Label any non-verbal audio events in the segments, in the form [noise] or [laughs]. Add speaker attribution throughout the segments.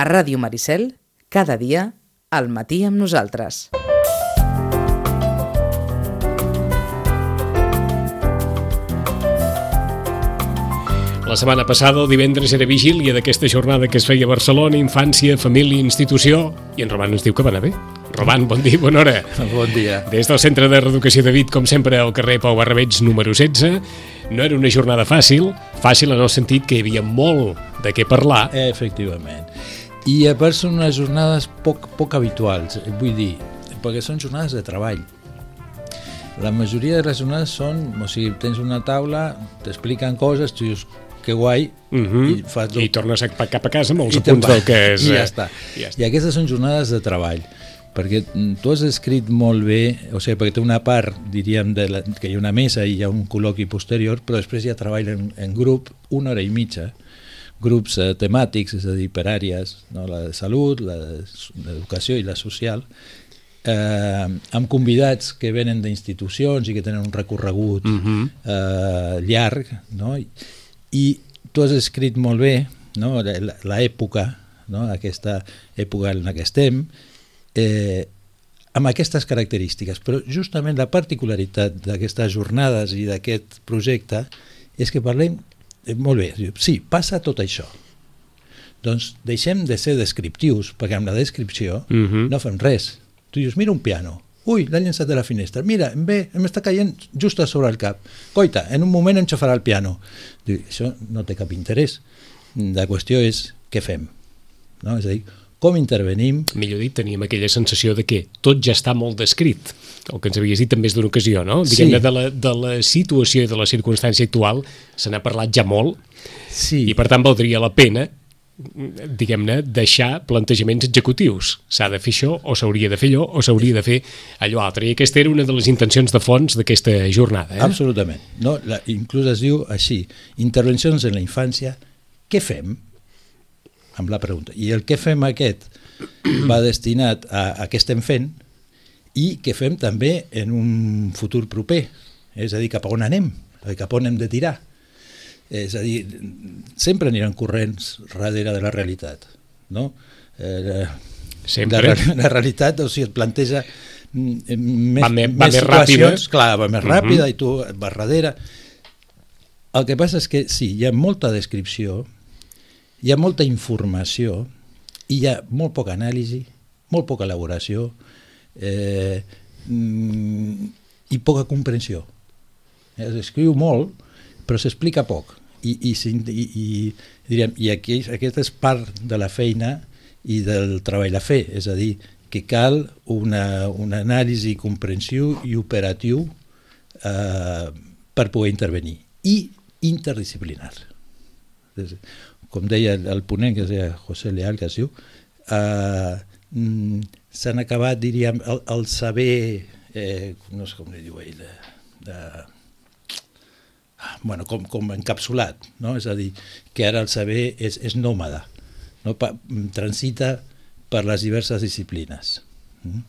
Speaker 1: A Ràdio Maricel, cada dia, al matí amb nosaltres.
Speaker 2: La setmana passada, el divendres, era vigília d'aquesta jornada que es feia a Barcelona, infància, família, institució, i en Roman ens diu que va anar bé. Roman, bon dia, bona hora. [laughs]
Speaker 3: Bon dia.
Speaker 2: Des del Centre de Reeducació de Vit, com sempre, al carrer Pau Barrabeig, número 16. No era una jornada fàcil, fàcil en el sentit que hi havia molt de què parlar.
Speaker 3: Efectivament. I a part són unes jornades poc, poc habituals, vull dir, perquè són jornades de treball. La majoria de les jornades són, o sigui, tens una taula, t'expliquen coses, tu dius, que guai,
Speaker 2: Uh -huh.
Speaker 3: i fas...
Speaker 2: I tornes a, cap a casa amb els apunts del que és...
Speaker 3: I ja
Speaker 2: eh,
Speaker 3: està.
Speaker 2: I ja està.
Speaker 3: I aquestes són jornades de treball perquè mm, tu has escrit molt bé, o sigui, perquè té una part, diríem, de la, que hi ha una mesa i hi ha un col·loqui posterior, però després hi ha treball en, en grup una hora i mitja, grups eh, temàtics, és a dir, per àrees, no? la de salut, la de- l'educació i la social, eh, amb convidats que venen d'institucions i que tenen un recorregut
Speaker 2: Mhm.
Speaker 3: eh, llarg, no? I, i tu has escrit molt bé no? la- l'època, no? aquesta època en la que estem, eh, amb aquestes característiques, però justament la particularitat d'aquestes jornades i d'aquest projecte és que parlem, molt bé, diu, sí, passa tot això, doncs deixem de ser descriptius, perquè amb la descripció
Speaker 2: Mhm.
Speaker 3: no fem res. Tu dius, mira un piano, ui, l'ha llançat de la finestra, mira, em ve, em està caient just a sobre el cap, coita, en un moment enxafarà el piano. Diu, això no té cap interès. La qüestió és què fem, no? és a dir, com intervenim,
Speaker 2: Millor dit, teníem aquella sensació de que tot ja està molt descrit, el que ens havies dit en més d'una ocasió, no?
Speaker 3: Sí.
Speaker 2: Diguem-ne, de, la, de la situació i de la circumstància actual se n'ha parlat ja molt
Speaker 3: sí,
Speaker 2: i per tant valdria la pena diguem-ne, deixar plantejaments executius. S'ha de fer això, o s'hauria de fer allò, o s'hauria de fer allò altre. I aquesta era una de les intencions de fons d'aquesta jornada. Eh?
Speaker 3: absolutament. No? La, inclús es diu així, intervencions en la infància, què fem? Amb la pregunta. I el què fem aquest va destinat a, a què estem fent i què fem també en un futur proper, és a dir, cap a on anem, cap a on hem de tirar. És a dir, sempre aniran corrents darrere de la realitat, no? Eh,
Speaker 2: Sempre.
Speaker 3: La, la realitat, o sigui, et planteja mm, més,
Speaker 2: Va me- va més ràpida.
Speaker 3: situacions, clar, va més ràpida i tu vas darrere. El que passa és que sí, hi ha molta descripció, hi ha molta informació i hi ha molt poca anàlisi, molt poca elaboració eh, mm, i poca comprensió. Es escriu molt, però s'explica poc. I, i, i, i, diríem, i aquí, aquesta és part de la feina i del treball a fer, és a dir, que cal una, una anàlisi comprensiu i operatiu eh, per poder intervenir. I interdisciplinar. Com deia el, el ponent, que deia José Leal, que es diu, eh, mm, s'han acabat, diríem, el, el saber, eh, no sé com li diu ell, de, de, bueno, com, com encapsulat, no? és a dir, que ara el saber és, és nòmada, no? pa, transita per les diverses disciplines. Mm?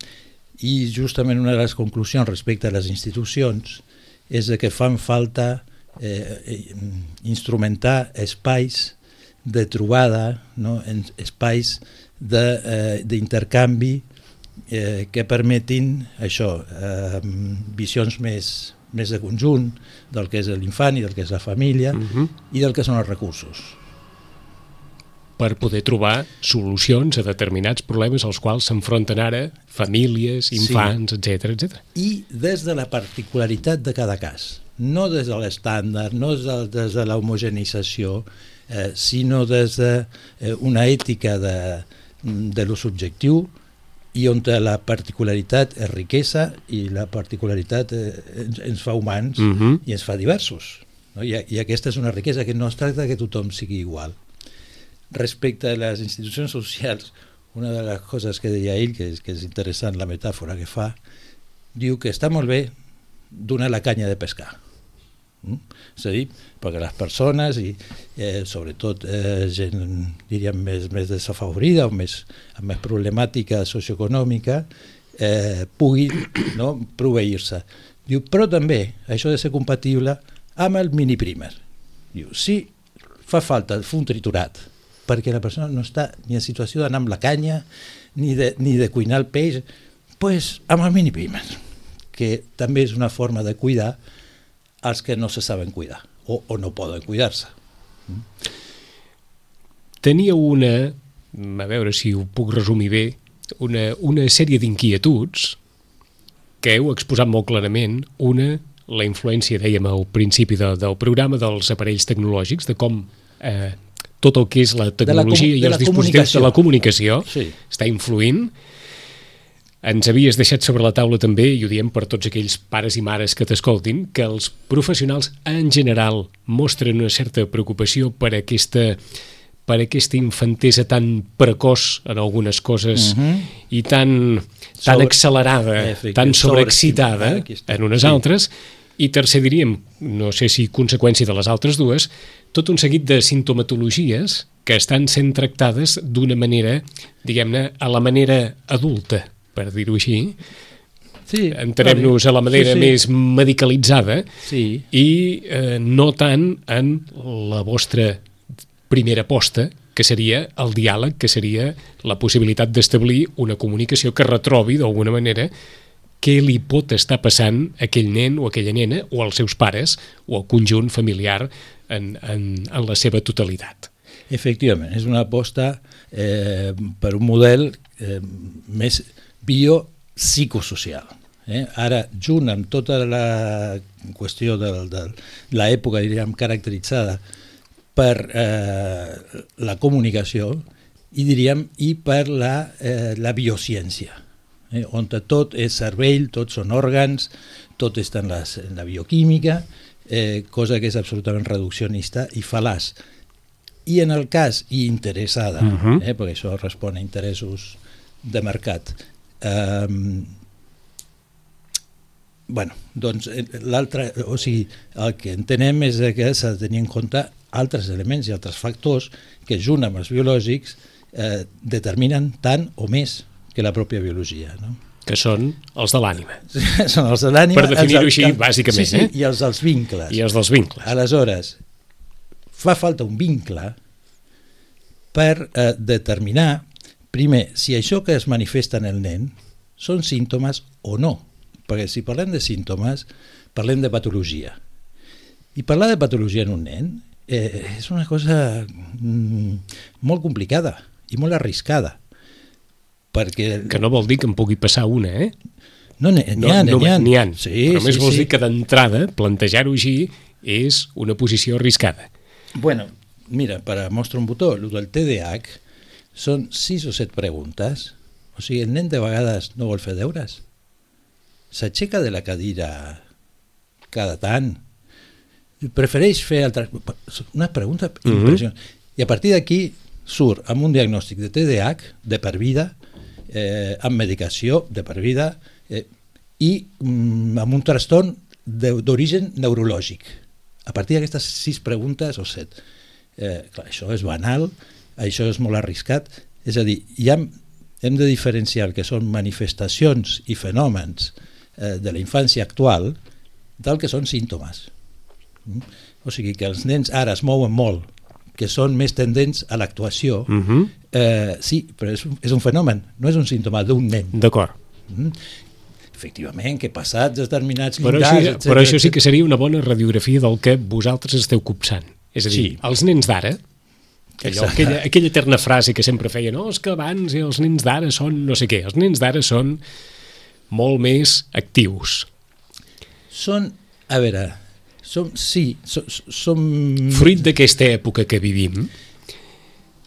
Speaker 3: I justament una de les conclusions respecte a les institucions és que fan falta eh, eh, instrumentar espais de trobada, no? en, espais de, eh, d'intercanvi eh, que permetin això, eh, visions més, més de conjunt del que és l'infant i del que és la família
Speaker 2: Uh -huh.
Speaker 3: i del que són els recursos.
Speaker 2: per poder trobar solucions a determinats problemes als quals s'enfronten ara famílies, infants, etc etc.
Speaker 3: I des de la particularitat de cada cas, no des de l'estàndard, no des de, des de l'homogenització, eh, sinó des de eh, una ètica de, de lo subjectiu i on la particularitat és riquesa i la particularitat eh, ens, ens fa humans
Speaker 2: Uh -huh.
Speaker 3: i ens fa diversos. No? I, I aquesta és una riquesa que no es tracta que tothom sigui igual. Respecte a les institucions socials, una de les coses que deia ell, que és, que és interessant la metàfora que fa, diu que està molt bé donar la canya de pescar. Mm? És a dir, perquè les persones, i eh, sobretot eh, gent, diríem, més, més desafavorida o més, amb més problemàtica socioeconòmica, eh, pugui [coughs] no, proveir-se. Diu, però també això ha de ser compatible amb el mini primer. Diu, si fa falta un triturat perquè la persona no està ni en situació d'anar amb la canya, ni de, ni de cuinar el peix, pues, amb el mini pimer, que també és una forma de cuidar els que no se saben cuidar o, o no poden cuidar-se.
Speaker 2: Tenia una, a veure si ho puc resumir bé, una, una sèrie d'inquietuds que heu exposat molt clarament. Una, la influència, dèiem al principi de, del programa, dels aparells tecnològics, de com eh, tot el que és la tecnologia
Speaker 3: de
Speaker 2: i
Speaker 3: la
Speaker 2: els dispositius de la comunicació
Speaker 3: Sí.
Speaker 2: està influint. Ens havies deixat sobre la taula també, i ho diem per tots aquells pares i mares que t'escoltin, que els professionals en general mostren una certa preocupació per aquesta per aquesta infantesa tan precoç en algunes coses
Speaker 3: Mhm.
Speaker 2: i tan, tan
Speaker 3: Sobre-
Speaker 2: accelerada,
Speaker 3: Efectivament,
Speaker 2: tan sobreexcitada
Speaker 3: està.
Speaker 2: en unes
Speaker 3: Sí.
Speaker 2: altres, i tercer diríem, no sé si conseqüència de les altres dues, tot un seguit de sintomatologies que estan sent tractades d'una manera, diguem-ne, a la manera adulta, per dir-ho així,
Speaker 3: Sí,
Speaker 2: entenem-nos a la manera
Speaker 3: sí, sí.
Speaker 2: més medicalitzada
Speaker 3: Sí,
Speaker 2: i eh, no tant en la vostra primera aposta, que seria el diàleg, que seria la possibilitat d'establir una comunicació que retrobi d'alguna manera què li pot estar passant a aquell nen o aquella nena o als seus pares o al conjunt familiar en, en, en la seva totalitat.
Speaker 3: Efectivament, és una aposta eh, per un model eh, més biopsicosocial. Eh? Ara, junt amb tota la qüestió de, de l'època, diríem, caracteritzada per eh, la comunicació i diríem i per la, eh, la biociència, eh? on tot és cervell, tots són òrgans, tot està en, les, en la bioquímica, eh, cosa que és absolutament reduccionista i fal·laç. I en el cas i interessada, uh
Speaker 2: Mhm.
Speaker 3: -huh. eh, perquè això respon a interessos de mercat, eh, bueno, doncs eh, l'altre, o sigui, el que entenem és que s'ha de tenir en compte altres elements i altres factors que junt amb els biològics eh, determinen tant o més que la pròpia biologia, no?
Speaker 2: que són els de l'ànima [laughs]
Speaker 3: Són els de l'ànima...
Speaker 2: Per definir-ho així,
Speaker 3: del-
Speaker 2: bàsicament,
Speaker 3: sí, sí,
Speaker 2: eh?
Speaker 3: I els dels vincles.
Speaker 2: i els dels vincles.
Speaker 3: Aleshores, fa falta un vincle per eh, determinar, primer, si això que es manifesta en el nen són símptomes o no. Perquè si parlem de símptomes, parlem de patologia. I parlar de patologia en un nen eh, és una cosa mm, molt complicada i molt arriscada. Perquè
Speaker 2: Que no vol dir que en pugui passar una, eh?
Speaker 3: no, n'hi
Speaker 2: No,
Speaker 3: ha,
Speaker 2: no,
Speaker 3: n'hi ha.
Speaker 2: n'hi ha.
Speaker 3: Sí,
Speaker 2: Però més
Speaker 3: sí,
Speaker 2: vols
Speaker 3: sí.
Speaker 2: dir que d'entrada plantejar-ho així és una posició arriscada.
Speaker 3: Bueno, mira, para mostrar un botó, el del TDAH són sis o set preguntes. O sigui, el nen de vegades no vol fer deures. S'aixeca de la cadira cada tant. Prefereix fer altres... Una pregunta
Speaker 2: Mhm.
Speaker 3: impressionant. I a partir d'aquí surt amb un diagnòstic de TDAH de per vida, eh, amb medicació de per vida eh, i mm, amb un trastorn d'origen neurològic. A partir d'aquestes sis preguntes o set. Eh, clar, això és banal, això és molt arriscat. És a dir, hi ha, hem de diferenciar el que són manifestacions i fenòmens eh, de la infància actual del que són símptomes. Mm? O sigui que els nens ara es mouen molt, que són més tendents a l'actuació,
Speaker 2: Uh -huh.
Speaker 3: eh, sí, però és un, és un fenomen, no és un símptoma d'un nen.
Speaker 2: D'acord.
Speaker 3: Mm? Efectivament, que passats determinats
Speaker 2: Però,
Speaker 3: llindars...
Speaker 2: així,
Speaker 3: etcètera,
Speaker 2: però això sí que seria una bona radiografia del que vosaltres esteu copsant. És a dir,
Speaker 3: Sí.
Speaker 2: els nens d'ara, allò, aquella, aquella eterna frase que sempre feien, no, és que abans els nens d'ara són no sé què, els nens d'ara són molt més actius.
Speaker 3: Són, a veure, som, sí, som, som
Speaker 2: Fruit d'aquesta època que vivim,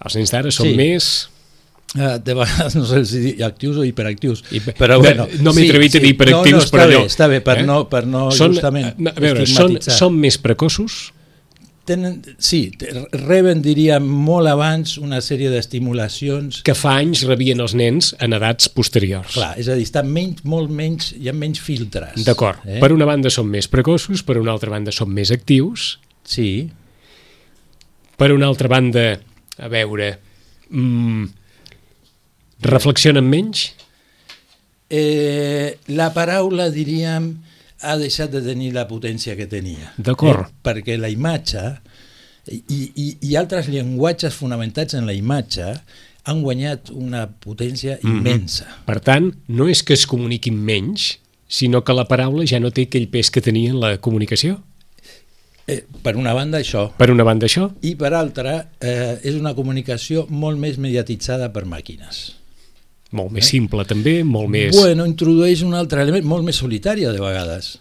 Speaker 2: els nens d'ara són
Speaker 3: Sí.
Speaker 2: més...
Speaker 3: Eh, de vegades [laughs] no sé si dir actius o hiperactius,
Speaker 2: Hiper-
Speaker 3: però
Speaker 2: No-
Speaker 3: bueno...
Speaker 2: no m'he atrevit a dir hiperactius,
Speaker 3: no, no, està
Speaker 2: però allò,
Speaker 3: Bé, està bé, per
Speaker 2: eh?
Speaker 3: no, per no
Speaker 2: són,
Speaker 3: justament
Speaker 2: a veure, són, són més precoços?
Speaker 3: Tenen, sí, reben, diríem, molt abans una sèrie d'estimulacions
Speaker 2: que fa anys rebien els nens en edats posteriors.
Speaker 3: Clar, és a dir, estan menys, molt menys, hi ha menys filtres.
Speaker 2: D'acord. Eh? Per una banda són més precoços, per una altra banda són més actius,
Speaker 3: Sí,
Speaker 2: per una altra banda, a veure, mm, reflexionen menys?
Speaker 3: eh, la paraula, diríem, ha deixat de tenir la potència que tenia.
Speaker 2: D'acord.
Speaker 3: Eh? Perquè la imatge I, i, i altres llenguatges fonamentats en la imatge han guanyat una potència
Speaker 2: Mhm.
Speaker 3: immensa.
Speaker 2: Per tant, no és que es comuniquin menys, sinó que la paraula ja no té aquell pes que tenia en la comunicació.
Speaker 3: Eh, per una banda, això.
Speaker 2: Per una banda, això.
Speaker 3: I per altra, eh, és una comunicació molt més mediatitzada per màquines.
Speaker 2: Molt més simple, també, molt més...
Speaker 3: Bueno, introdueix un altre element molt més solitària de vegades.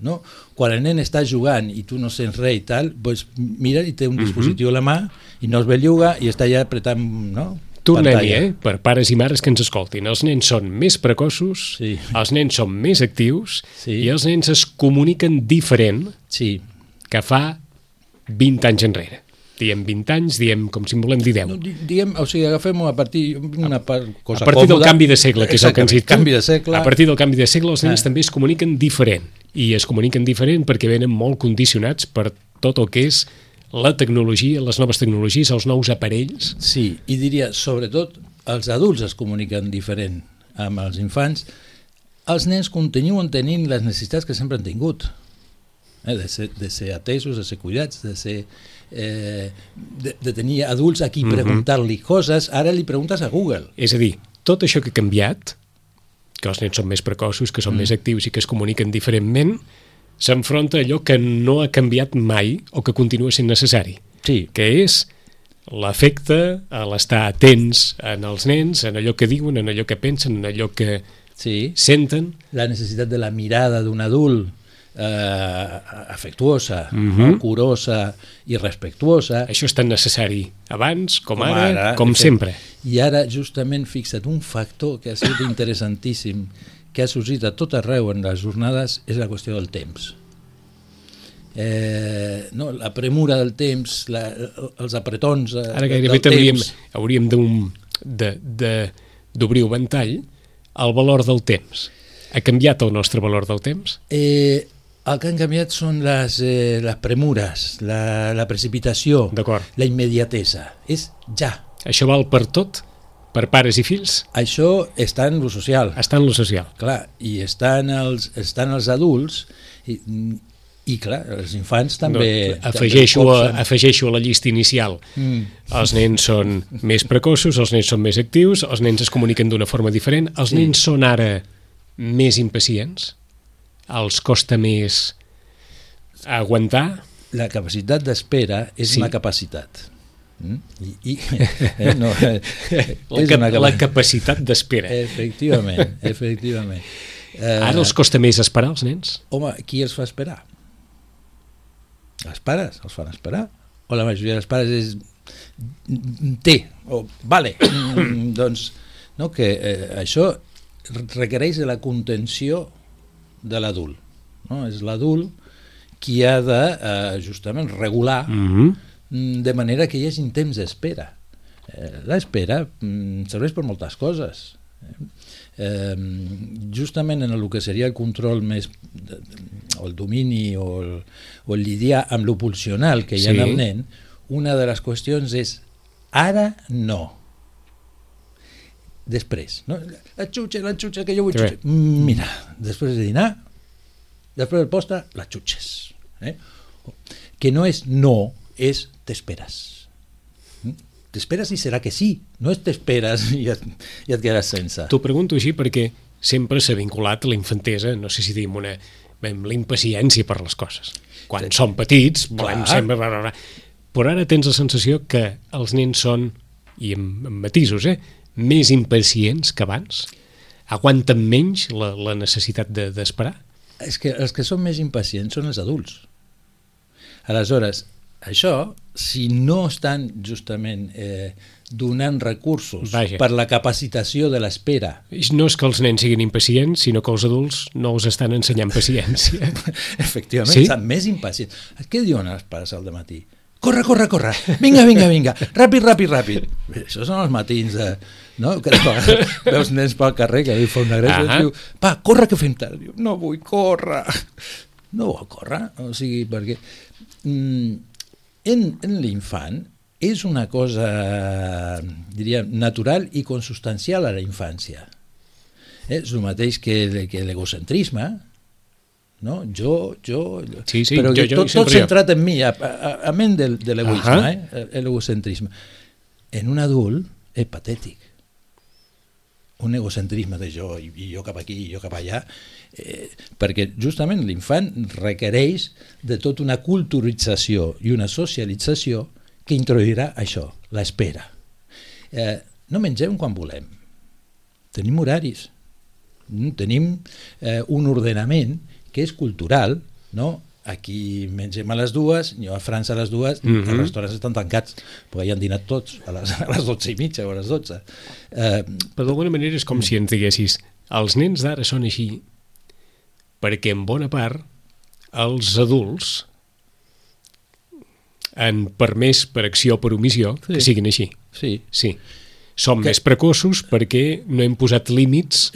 Speaker 3: No? Quan el nen està jugant i tu no sents res i tal, doncs mira i té un dispositiu a la mà i no es belluga i està allà apretant no?
Speaker 2: Tornem-hi, eh? Per pares i mares que ens escoltin. Els nens són més precoços,
Speaker 3: Sí.
Speaker 2: els nens són més actius
Speaker 3: Sí.
Speaker 2: i els nens es comuniquen diferent
Speaker 3: Sí.
Speaker 2: que fa 20 anys enrere. Diem 20 anys, diem com si volem dir 10.
Speaker 3: No, di- diguem, o sigui, agafem a partir una part, cosa
Speaker 2: a partir del
Speaker 3: còmoda.
Speaker 2: canvi de segle, que és el que ens dit
Speaker 3: canvi de segle.
Speaker 2: a partir del canvi de segle els nens
Speaker 3: Ah.
Speaker 2: també es comuniquen diferent i es comuniquen diferent perquè venen molt condicionats per tot el que és la tecnologia, les noves tecnologies, els nous aparells.
Speaker 3: Sí, i diria, sobretot, els adults es comuniquen diferent amb els infants. Els nens continuen tenint les necessitats que sempre han tingut. Eh, de, ser, de ser atesos, de ser cuidats, de ser... Eh, de, de tenir adults a qui
Speaker 2: Mhm.
Speaker 3: preguntar-li coses, ara li preguntes a Google.
Speaker 2: És a dir, tot això que ha canviat, que els nens són més precoços, que són mm. més actius i que es comuniquen diferentment, s'enfronta a allò que no ha canviat mai o que continua sent necessari,
Speaker 3: Sí.
Speaker 2: que és l'efecte a l'estar atents en els nens, en allò que diuen, en allò que pensen, en allò que
Speaker 3: Sí,
Speaker 2: senten.
Speaker 3: la necessitat de la mirada d'un adult eh, afectuosa,
Speaker 2: Mhm.
Speaker 3: no? curosa i respectuosa.
Speaker 2: Això és tan necessari abans com,
Speaker 3: Com
Speaker 2: ara,
Speaker 3: ara,
Speaker 2: com
Speaker 3: fet.
Speaker 2: sempre.
Speaker 3: I ara, justament, fixa't, un factor que ha sigut interessantíssim, que ha sorgit a tot arreu en les jornades, és la qüestió del temps. Eh, no, la premura del temps, la, els apretons eh,
Speaker 2: Ara
Speaker 3: del
Speaker 2: gairebé hauríem,
Speaker 3: temps.
Speaker 2: hauríem d'un- de- de- d'obrir un ventall el valor del temps. Ha canviat el nostre valor del temps?
Speaker 3: Eh, el que han canviat són les, eh, les premures, la, la precipitació, la immediatesa. És ja.
Speaker 2: Això val per tot? Per pares i fills?
Speaker 3: Això està en lo social.
Speaker 2: Està en lo social.
Speaker 3: Clar, i estan els, estan els adults i, i clar, els infants també...
Speaker 2: no, afegeixo,
Speaker 3: també
Speaker 2: a, afegeixo a la llista inicial.
Speaker 3: Mm.
Speaker 2: Els nens són més precoços, els nens són més actius, els nens es comuniquen d'una forma diferent, els
Speaker 3: Sí.
Speaker 2: nens són ara més impacients, els costa més aguantar,
Speaker 3: La capacitat d'espera és
Speaker 2: Sí.
Speaker 3: una capacitat. Mm? I, i, [laughs] eh, no, eh,
Speaker 2: la, cap,
Speaker 3: una
Speaker 2: la
Speaker 3: capa-
Speaker 2: capacitat d'espera.
Speaker 3: Efectivament, [laughs] efectivament. Eh,
Speaker 2: Ara els costa més esperar, els nens?
Speaker 3: Home, qui els fa esperar? Els pares els fan esperar? O la majoria dels pares és té, o vale, [coughs] doncs no, que eh, això requereix de la contenció de l'adult. No? És l'adult qui ha de eh, justament regular
Speaker 2: Mm -hmm.
Speaker 3: mm, de manera que hi hagi temps d'espera. Eh, L'espera mm, serveix per moltes coses. Eh, justament en el que seria el control més de, o el domini o el, o el lidiar amb lo pulsional que hi ha
Speaker 2: Sí.
Speaker 3: en el nen, una de les qüestions és ara no. Després, no? la xutxa, la xutxa, que jo vull xutxa. Mm, Mira, després de dinar, després del postre, la xutxes. Eh? Que no és no, és t'esperes. Mm? T'esperes i serà que sí, no és t'esperes i, et, i et quedes sense.
Speaker 2: T'ho pregunto així perquè sempre s'ha vinculat a la infantesa, no sé si diem una amb la impaciència per les coses. Quan
Speaker 3: Sí.
Speaker 2: som petits, volem
Speaker 3: Clar.
Speaker 2: sempre... Bla, bla, bla. Però ara tens la sensació que els nens són, i amb, amb matisos, eh, més impacients que abans? Aguanten menys la, la necessitat de- d'esperar? De,
Speaker 3: És que els que són més impacients són els adults. Aleshores, això, si no estan justament eh, donant recursos
Speaker 2: Vaja.
Speaker 3: per la capacitació de l'espera,
Speaker 2: no és que els nens siguin impacients, sinó que els adults no els estan ensenyant paciència. [laughs]
Speaker 3: efectivament,
Speaker 2: sí?
Speaker 3: estan més impacients. Què diuen els pares al matí? Corre, corre, corre, vinga, vinga, vinga, ràpid, ràpid, ràpid. Això són els matins de... No? Que [laughs] veus nens pel carrer que fa una gràcia i
Speaker 2: Ahà.
Speaker 3: diu, va, corre que fem tard. Diu, no vull córrer. No vol córrer, o sigui, perquè mm, en, en l'infant és una cosa, diria, natural i consustancial a la infància. Eh, És el mateix que, que l'egocentrisme, no? jo, jo...
Speaker 2: Sí, sí,
Speaker 3: però
Speaker 2: jo- jo
Speaker 3: tot, tot centrat en mi, a, a, a ment del, de l'egoisme, eh? l'egocentrisme. En un adult és patètic. Un egocentrisme de jo, i, i jo cap aquí, i jo cap allà, eh, perquè justament l'infant requereix de tota una culturització i una socialització que introduirà això, l'espera. Eh, no mengem quan volem, tenim horaris, Mm, tenim eh, un ordenament que és cultural, no? Aquí mengem a les dues, jo a França a les dues, mm -hmm.
Speaker 2: Mhm.
Speaker 3: els restaurants estan tancats, perquè ja han dinat tots a les, a les 12 i mitja o a les 12. Eh,
Speaker 2: Però d'alguna manera és com si ens diguessis els nens d'ara són així perquè en bona part els adults han permès per acció o per omissió sí. que siguin així.
Speaker 3: sí,
Speaker 2: Sí. Som
Speaker 3: Que-
Speaker 2: més precoços perquè no hem posat límits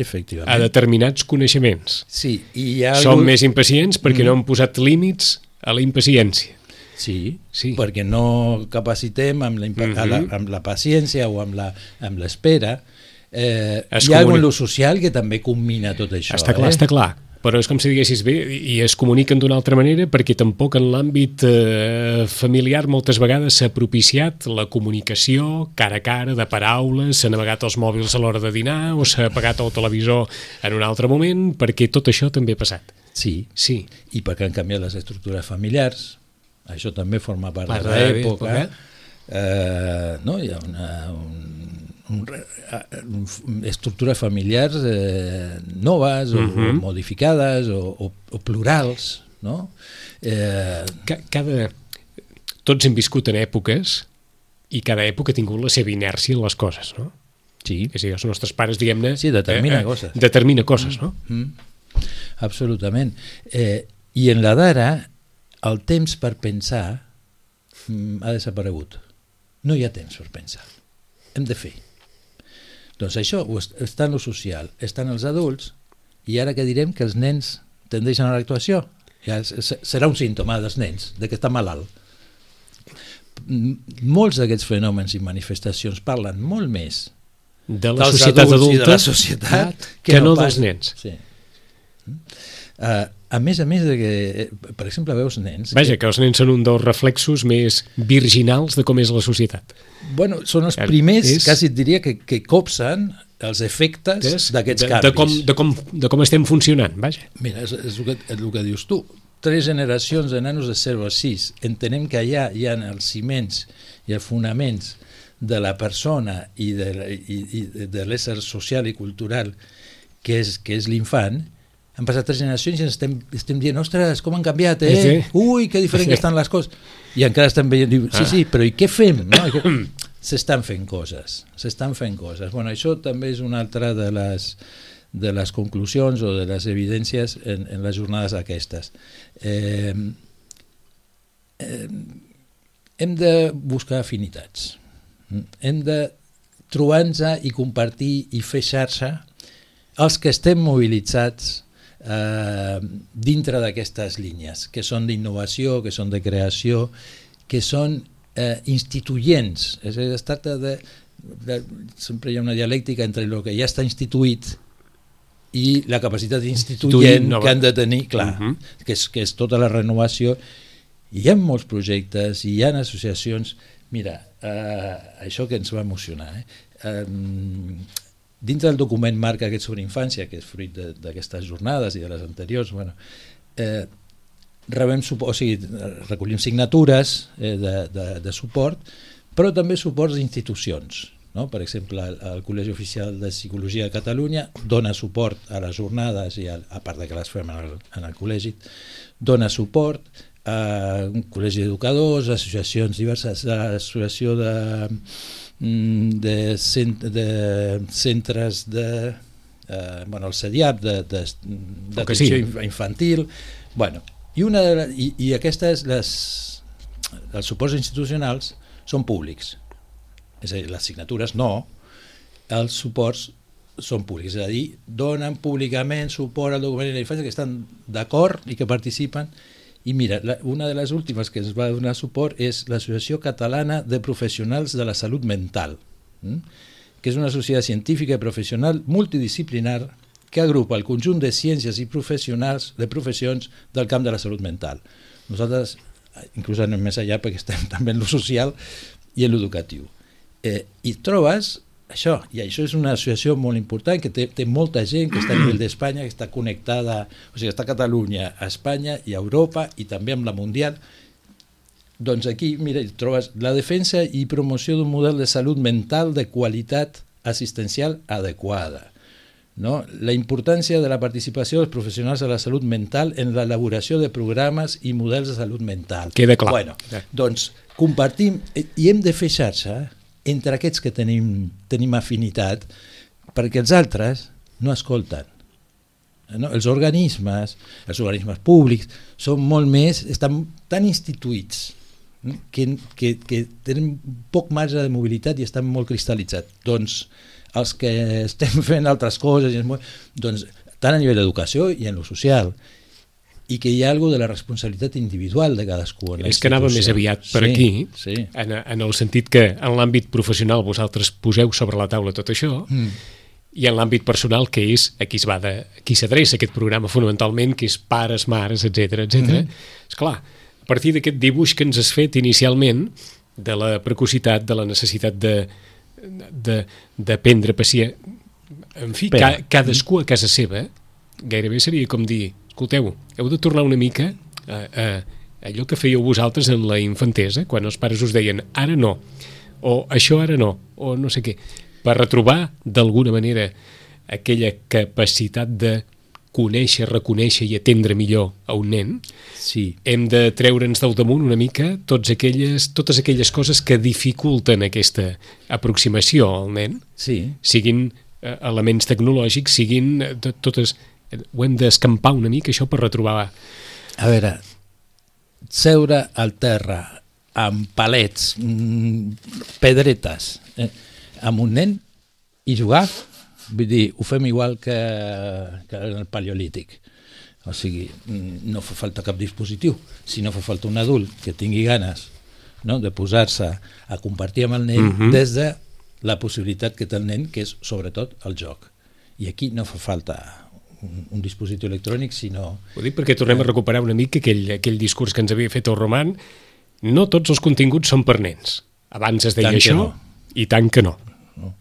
Speaker 2: a determinats coneixements.
Speaker 3: Sí, i hi ha
Speaker 2: Som
Speaker 3: algú-
Speaker 2: més impacients perquè
Speaker 3: Mm.
Speaker 2: no hem posat límits a la impaciència.
Speaker 3: Sí,
Speaker 2: Sí.
Speaker 3: perquè no capacitem amb la, impa-
Speaker 2: Mhm.
Speaker 3: a la, amb la paciència o amb l'espera. Eh,
Speaker 2: Es
Speaker 3: hi ha
Speaker 2: comuni-
Speaker 3: algun social que també combina tot això.
Speaker 2: està clar,
Speaker 3: eh?
Speaker 2: està clar. Però és com si diguessis bé i es comuniquen d'una altra manera perquè tampoc en l'àmbit eh, familiar moltes vegades s'ha propiciat la comunicació cara a cara, de paraules, s'han navegat els mòbils a l'hora de dinar o s'ha apagat el televisor en un altre moment perquè tot això també ha passat.
Speaker 3: Sí,
Speaker 2: Sí,
Speaker 3: i perquè han canviat les estructures familiars, això també forma part,
Speaker 2: Part
Speaker 3: de l'època.
Speaker 2: l'època.
Speaker 3: Eh, no? Hi ha una, eh, un, estructures familiars eh, noves o,
Speaker 2: Mhm.
Speaker 3: o modificades o, o, o plurals, no? Eh,
Speaker 2: Ca- cada... Tots hem viscut en èpoques i cada època ha tingut la seva inèrcia en les coses, no?
Speaker 3: sí,
Speaker 2: És a dir, els nostres pares, diguem-ne...
Speaker 3: Sí, determina coses.
Speaker 2: Determina coses, no?
Speaker 3: Mm, absolutament. Eh, I en la d'ara, el temps per pensar mm, ha desaparegut. No hi ha temps per pensar. Hem de fer. Doncs això està en lo social, està en els adults, i ara que direm que els nens tendeixen a l'actuació? Ja serà un símptoma dels nens, de que està malalt. Molts d'aquests fenòmens i manifestacions parlen molt més
Speaker 2: De la societat adulta
Speaker 3: de la societat
Speaker 2: que, no,
Speaker 3: pas-
Speaker 2: dels nens.
Speaker 3: Sí. Uh, a més a més de que, eh, per exemple, veus nens...
Speaker 2: Vaja, que els nens són un dels reflexos més virginals de com és la societat.
Speaker 3: Que, bueno, són els primers,
Speaker 2: és-
Speaker 3: quasi et diria, que, que copsen els efectes d'aquests canvis.
Speaker 2: de, com, de, com, de com estem funcionant, vaja.
Speaker 3: Mira, és, és, el que, és el que dius tu. Tres generacions de nanos de 0 a 6. Entenem que allà hi ha els ciments i els fonaments de la persona i de, i, i de l'ésser social i cultural que és, que és l'infant, han passat tres generacions i ens estem, estem dient, ostres, com han canviat, eh?
Speaker 2: Sí.
Speaker 3: Ui, que diferent que
Speaker 2: Sí.
Speaker 3: estan les coses. I encara estem veient, diu, sí,
Speaker 2: Ah.
Speaker 3: sí, però i què fem? No? Que- [clears throat] S'estan fent coses, s'estan fent coses. Bueno, això també és una altra de les, de les conclusions o de les evidències en, en les jornades aquestes. Eh, eh, hem de buscar afinitats. Hem de trobar-nos i compartir i fer xarxa els que estem mobilitzats eh, dintre d'aquestes línies, que són d'innovació, que són de creació, que són eh, instituyents. És a dir, es tracta de, de... Sempre hi ha una dialèctica entre el que ja està instituït i la capacitat instituent que han de tenir, clar, uh
Speaker 2: Mhm.
Speaker 3: -huh. que, és, que és tota la renovació. I hi ha molts projectes, i hi ha associacions... Mira, eh, això que ens va emocionar, eh? eh dintre del document marca aquest sobre infància, que és fruit d'aquestes jornades i de les anteriors, bueno, eh, rebem o sigui, recollim signatures eh, de, de, de suport, però també suports d'institucions. No? Per exemple, el, el Col·legi Oficial de Psicologia de Catalunya dona suport a les jornades, i a, a part de que les fem en el, en el col·legi, dona suport a un col·legi d'educadors, associacions diverses, l'associació de, de, cent, de centres de... Eh, bueno, el CEDIAP de, de,
Speaker 2: sigui.
Speaker 3: d'atenció infantil. Bueno, i, una de la, i, i aquestes les, els suports institucionals són públics. És a dir, les signatures no. Els suports són públics, és a dir, donen públicament suport al document de la infància que estan d'acord i que participen i mira, la, una de les últimes que ens va donar suport és l'Associació Catalana de Professionals de la Salut Mental, mm? que és una societat científica i professional multidisciplinar que agrupa el conjunt de ciències i professionals de professions del camp de la salut mental. Nosaltres, inclús anem més allà perquè estem [laughs] també en lo social i en l'educatiu. Eh, I trobes això, i això és una associació molt important que té, té molta gent que està a nivell d'Espanya, que està connectada, o sigui, està a Catalunya, a Espanya i a Europa i també amb la Mundial. Doncs aquí, mira, trobes la defensa i promoció d'un model de salut mental de qualitat assistencial adequada. No? La importància de la participació dels professionals de la salut mental en l'elaboració de programes i models de salut mental.
Speaker 2: Queda clar.
Speaker 3: Bueno, doncs compartim eh, i hem de fer xarxa entre aquests que tenim, tenim afinitat perquè els altres no escolten. No? Els organismes, els organismes públics, són molt més, estan tan instituïts que, que, que tenen poc marge de mobilitat i estan molt cristal·litzats. Doncs els que estem fent altres coses, doncs, tant a nivell d'educació i en lo social, i que hi ha alguna de la responsabilitat individual de cadascú.
Speaker 2: És que anava més aviat per
Speaker 3: sí,
Speaker 2: aquí,
Speaker 3: sí.
Speaker 2: En, en el sentit que en l'àmbit professional vosaltres poseu sobre la taula tot això, mm. i en l'àmbit personal, que és a qui s'adreça aquest programa fonamentalment, que és pares, mares, etc etc. Mm -hmm. És clar, a partir d'aquest dibuix que ens has fet inicialment, de la precocitat, de la necessitat de, de, de prendre pacient, en fi, ca, cadascú a casa seva, gairebé seria com dir, escolteu, heu de tornar una mica a, a, a allò que fèieu vosaltres en la infantesa, quan els pares us deien ara no, o això ara no, o no sé què, per retrobar d'alguna manera aquella capacitat de conèixer, reconèixer i atendre millor a un nen,
Speaker 3: sí.
Speaker 2: hem de treure'ns del damunt una mica tots aquelles, totes aquelles coses que dificulten aquesta aproximació al nen,
Speaker 3: sí.
Speaker 2: siguin eh, elements tecnològics, siguin eh, totes... Ho hem d'escampar una mica, això, per retrobar...
Speaker 3: A veure, seure al terra amb palets, mm, pedretes, eh, amb un nen i jugar Vull dir, ho fem igual que, que en el paleolític. O sigui, no fa falta cap dispositiu, si no fa falta un adult que tingui ganes no, de posar-se a compartir amb el nen uh
Speaker 2: Mhm.
Speaker 3: -huh. des de la possibilitat que té el nen, que és sobretot el joc. I aquí no fa falta un, un dispositiu electrònic, sinó...
Speaker 2: Ho dic perquè tornem a recuperar una mica aquell, aquell discurs que ens havia fet el Roman. No tots els continguts són per nens. Abans es deia
Speaker 3: Tant
Speaker 2: això,
Speaker 3: no.
Speaker 2: i tant que no.
Speaker 3: No.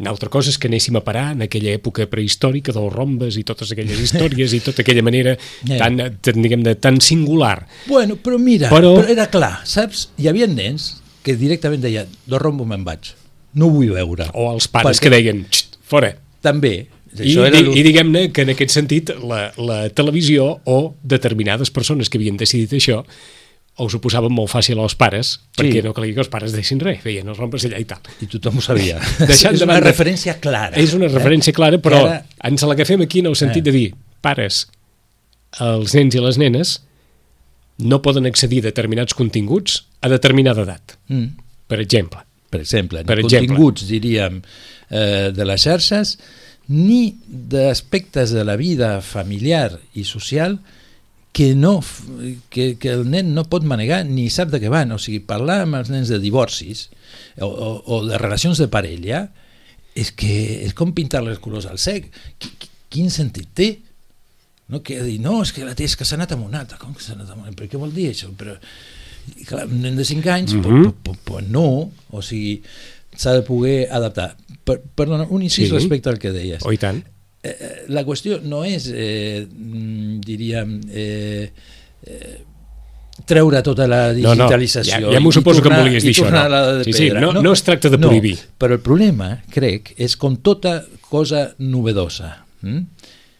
Speaker 2: Una altra cosa és que anéssim a parar en aquella època prehistòrica dels rombes i totes aquelles històries i tota aquella manera
Speaker 3: Eh.
Speaker 2: tan, tan, diguem de tan singular.
Speaker 3: Bueno, però mira,
Speaker 2: Però-
Speaker 3: però... era clar, saps? Hi havia nens que directament deien, do rombo me'n vaig, no ho vull veure.
Speaker 2: O els pares
Speaker 3: Perquè
Speaker 2: que deien, "Xt, fora.
Speaker 3: També.
Speaker 2: I,
Speaker 3: era lo-
Speaker 2: I diguem-ne que en aquest sentit la, la televisió o determinades persones que havien decidit això us ho posaven molt fàcil als pares perquè
Speaker 3: Sí.
Speaker 2: no calia que els pares deixin res, feien els rompes allà i tal.
Speaker 3: I tothom ho sabia. [laughs]
Speaker 2: Deixant [laughs]
Speaker 3: és
Speaker 2: de
Speaker 3: una
Speaker 2: banda-
Speaker 3: referència clara.
Speaker 2: És una referència clara, però
Speaker 3: ara-
Speaker 2: ens l'agafem aquí en el sentit
Speaker 3: Eh.
Speaker 2: de dir, pares, els nens i les nenes no poden accedir a determinats continguts a determinada edat,
Speaker 3: Mm.
Speaker 2: per exemple.
Speaker 3: Per exemple,
Speaker 2: Per
Speaker 3: ni
Speaker 2: exemple.
Speaker 3: continguts, diríem, eh, de les xarxes, ni d'aspectes de la vida familiar i social que, no, que, que el nen no pot manegar ni sap de què van. O sigui, parlar amb els nens de divorcis o, o, o de relacions de parella és que és com pintar les colors al sec. Qui- Quin sentit té? No, que dir, no, és que la tia és que s'ha anat amb un altre. Com que s'ha anat amb un altre? Per què vol dir això? Però, clar, un nen de 5 anys, mm
Speaker 2: Mhm.
Speaker 3: -hmm. pues, pues, no, o sigui, s'ha de poder adaptar. Per, perdona, un incís
Speaker 2: Sí.
Speaker 3: respecte al que deies.
Speaker 2: O i tant.
Speaker 3: Eh, eh, la qüestió no és, eh, mm, diríem, eh, eh, treure tota la
Speaker 2: No, no,
Speaker 3: digitalització.
Speaker 2: ja- ja m'ho suposo que em
Speaker 3: tornar-
Speaker 2: volies
Speaker 3: i
Speaker 2: dir això, no.
Speaker 3: la
Speaker 2: Sí, sí,
Speaker 3: pedra.
Speaker 2: no- no es tracta de prohibir.
Speaker 3: No, però el problema, crec, és com tota cosa novedosa. Mm?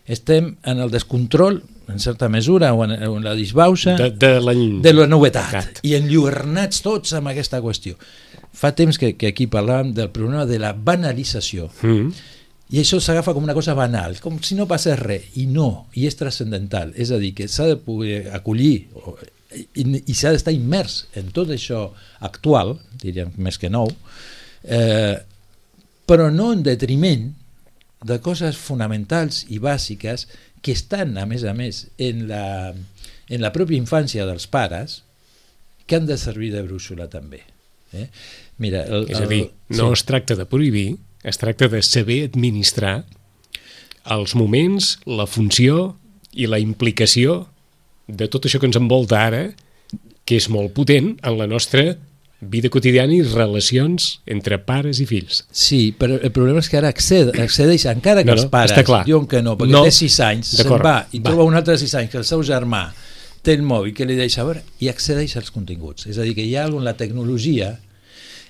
Speaker 3: Estem en el descontrol, en certa mesura, o en, o en la disbauxa,
Speaker 2: De, de l'any...
Speaker 3: de la novetat
Speaker 2: Gat.
Speaker 3: i enlluernats tots amb aquesta qüestió. Fa temps que, que aquí parlàvem del problema de la banalització
Speaker 2: Mm.
Speaker 3: i això s'agafa com una cosa banal, com si no passés res, i no, i és transcendental, és a dir, que s'ha de poder acollir o, i, i s'ha d'estar immers en tot això actual, diríem més que nou, eh, però no en detriment de coses fonamentals i bàsiques que estan, a més a més, en la, en la pròpia infància dels pares, que han de servir de brúixola també. Eh? Mira, el,
Speaker 2: És a dir,
Speaker 3: el-
Speaker 2: no
Speaker 3: sí.
Speaker 2: es tracta de prohibir, es tracta de saber administrar els moments, la funció i la implicació de tot això que ens envolta ara, que és molt potent en la nostra vida quotidiana i relacions entre pares i fills.
Speaker 3: Sí, però el problema és que ara acced, accedeix, encara que
Speaker 2: No, no,
Speaker 3: els pares
Speaker 2: està clar.
Speaker 3: diuen que no, perquè
Speaker 2: No.
Speaker 3: té 6 anys, se'n va i
Speaker 2: va.
Speaker 3: troba un altre 6 anys que el seu germà té el mòbil que li deixa veure i accedeix als continguts. És a dir, que hi ha alguna la tecnologia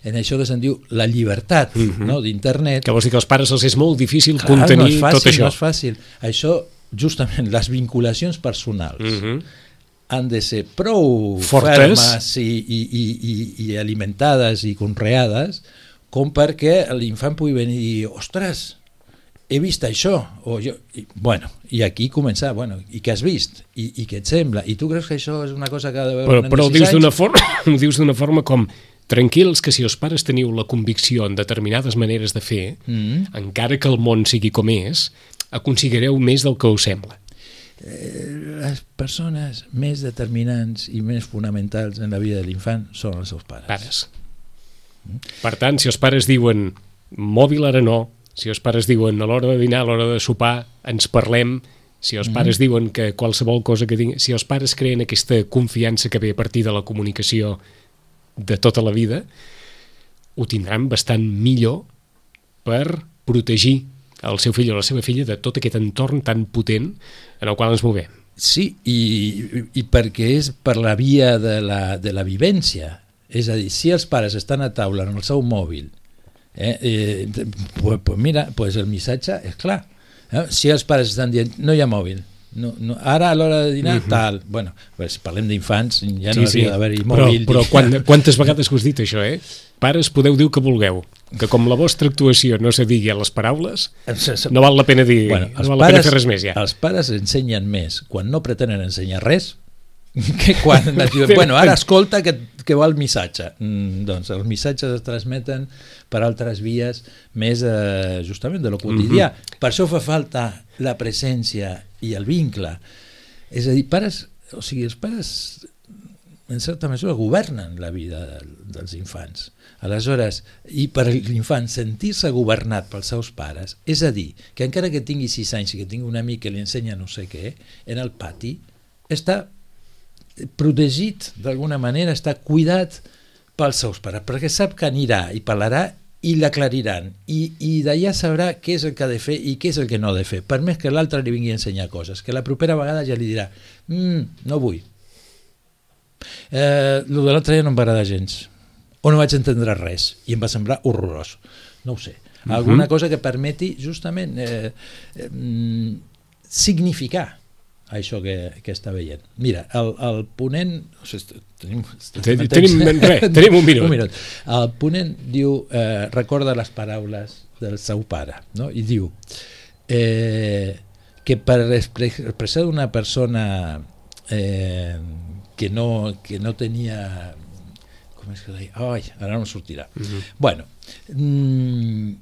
Speaker 3: en això que se'n diu la llibertat no, d'internet
Speaker 2: Que vols dir que als pares els és molt difícil
Speaker 3: Clar,
Speaker 2: contenir
Speaker 3: no fàcil,
Speaker 2: tot això.
Speaker 3: No és fàcil. Això, justament, les vinculacions personals
Speaker 2: Mhm.
Speaker 3: han de ser prou
Speaker 2: Fortes.
Speaker 3: fermes i, i, i, i, i alimentades i conreades com perquè l'infant pugui venir i dir, ostres, he vist això, o jo, i, bueno, i aquí començar, bueno, i què has vist? I, I què et sembla? I tu creus que això és una cosa que ha de veure
Speaker 2: Però, però ho dius d'una forma, [laughs] ho dius d'una forma com tranquils que si els pares teniu la convicció en determinades maneres de fer,
Speaker 3: Mm.
Speaker 2: encara que el món sigui com és, aconseguireu més del que us sembla.
Speaker 3: Les persones més determinants i més fonamentals en la vida de l'infant són els seus pares.
Speaker 2: Pares. Per tant, si els pares diuen mòbil ara no, si els pares diuen a l'hora de dinar, a l'hora de sopar, ens parlem, si els pares diuen que qualsevol cosa que tinguin... Si els pares creen aquesta confiança que ve a partir de la comunicació de tota la vida, ho tindran bastant millor per protegir el seu fill o la seva filla de tot aquest entorn tan potent en el qual ens movem.
Speaker 3: Sí, i, i perquè és per la via de la, de la vivència. És a dir, si els pares estan a taula en el seu mòbil, eh, eh, pues, pues mira, pues el missatge és clar. Eh? Si els pares estan dient no hi ha mòbil, no, no, ara a l'hora de dinar, uh -huh. tal. Bueno, pues parlem d'infants, ja no havia d'haver-hi
Speaker 2: però,
Speaker 3: mòbil.
Speaker 2: però quan, quantes vegades que us dit això, eh? Pares, podeu dir que vulgueu, que com la vostra actuació no se digui a les paraules, no val la pena dir,
Speaker 3: Bueno,
Speaker 2: no val la
Speaker 3: pares,
Speaker 2: pena fer res més ja.
Speaker 3: els pares ensenyen més quan no pretenen ensenyar res [laughs] que quan es diuen, bueno, ara escolta que, que va el missatge. Mm, doncs els missatges es transmeten per altres vies més eh, justament de lo quotidià. Per això fa falta la presència i el vincle. És a dir, pares, o sigui, els pares en certa mesura governen la vida del, dels infants. Aleshores, i per l'infant sentir-se governat pels seus pares, és a dir, que encara que tingui 6 anys i que tingui un amic que li ensenya no sé què, en el pati està protegit d'alguna manera, està cuidat pels seus pares, perquè sap que anirà i parlarà i l'aclariran. I, i d'allà sabrà què és el que ha de fer i què és el que no ha de fer, per més que l'altre li vingui a ensenyar coses, que la propera vegada ja li dirà mm, no vull eh, el de l'altre dia no em va agradar gens o no vaig entendre res i em va semblar horrorós no ho sé, alguna cosa que permeti justament eh, eh, mm, significar això que, que està veient. Mira, el, el ponent... O sigui, tenim,
Speaker 2: Ten- tenim res, [laughs] tenim un minut.
Speaker 3: un minut. El ponent diu, eh, recorda les paraules del seu pare, no? i diu eh, que per expre- expressar una persona eh, que, no, que no tenia... Com és que deia? Ai, ara no sortirà. Bueno, mm,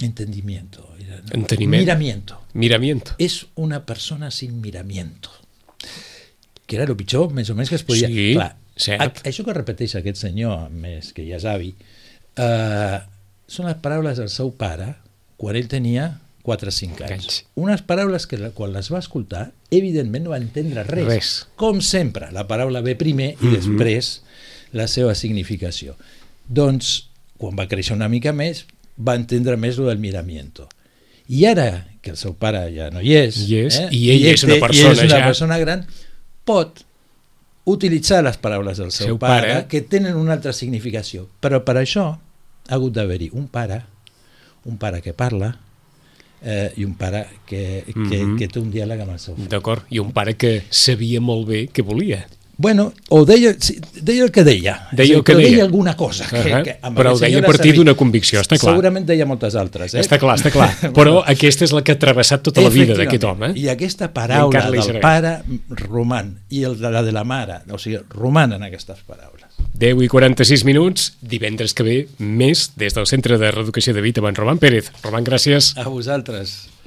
Speaker 3: entendimiento.
Speaker 2: Enteniment.
Speaker 3: Miramiento
Speaker 2: Miramiento.
Speaker 3: és una persona sin miramiento que era el pitjor, més o menys, que es podia...
Speaker 2: Sí, cert.
Speaker 3: a, això que repeteix aquest senyor, a més que ja és avi, eh, són les paraules del seu pare quan ell tenia 4 o 5 anys.
Speaker 2: Anys.
Speaker 3: Unes paraules que quan les va escoltar, evidentment no va entendre res.
Speaker 2: Res.
Speaker 3: Com sempre, la paraula ve primer i
Speaker 2: Mhm.
Speaker 3: després la seva significació. Doncs, quan va créixer una mica més, va entendre més lo del miramiento. I ara, que el seu pare ja no hi és, eh,
Speaker 2: Hi és, i ell és una persona
Speaker 3: és una
Speaker 2: ja.
Speaker 3: persona gran, pot utilitzar les paraules del seu,
Speaker 2: Seu
Speaker 3: pare,
Speaker 2: pare.
Speaker 3: que tenen una altra significació. Però per això ha hagut d'haver-hi un pare, un pare que parla, eh, i un pare que, que,
Speaker 2: Mhm.
Speaker 3: que té un diàleg amb el seu fill.
Speaker 2: D'acord? I un pare que sabia molt bé què volia.
Speaker 3: Bueno, o deia, deia el que deia.
Speaker 2: Deia el que deia.
Speaker 3: deia alguna cosa. Que,
Speaker 2: Ahà.
Speaker 3: que amb
Speaker 2: Però ho deia a partir d'una convicció, està clar.
Speaker 3: Segurament deia moltes altres. Eh?
Speaker 2: Està clar, està clar. [laughs] Però aquesta és la que ha travessat tota la vida d'aquest home.
Speaker 3: I aquesta paraula del pare roman i el de la de la mare, o sigui, romanen aquestes paraules.
Speaker 2: 10 i 46 minuts, divendres que ve, més des del Centre de Reeducació de Vita, en Roman Pérez. Roman, gràcies.
Speaker 3: A vosaltres.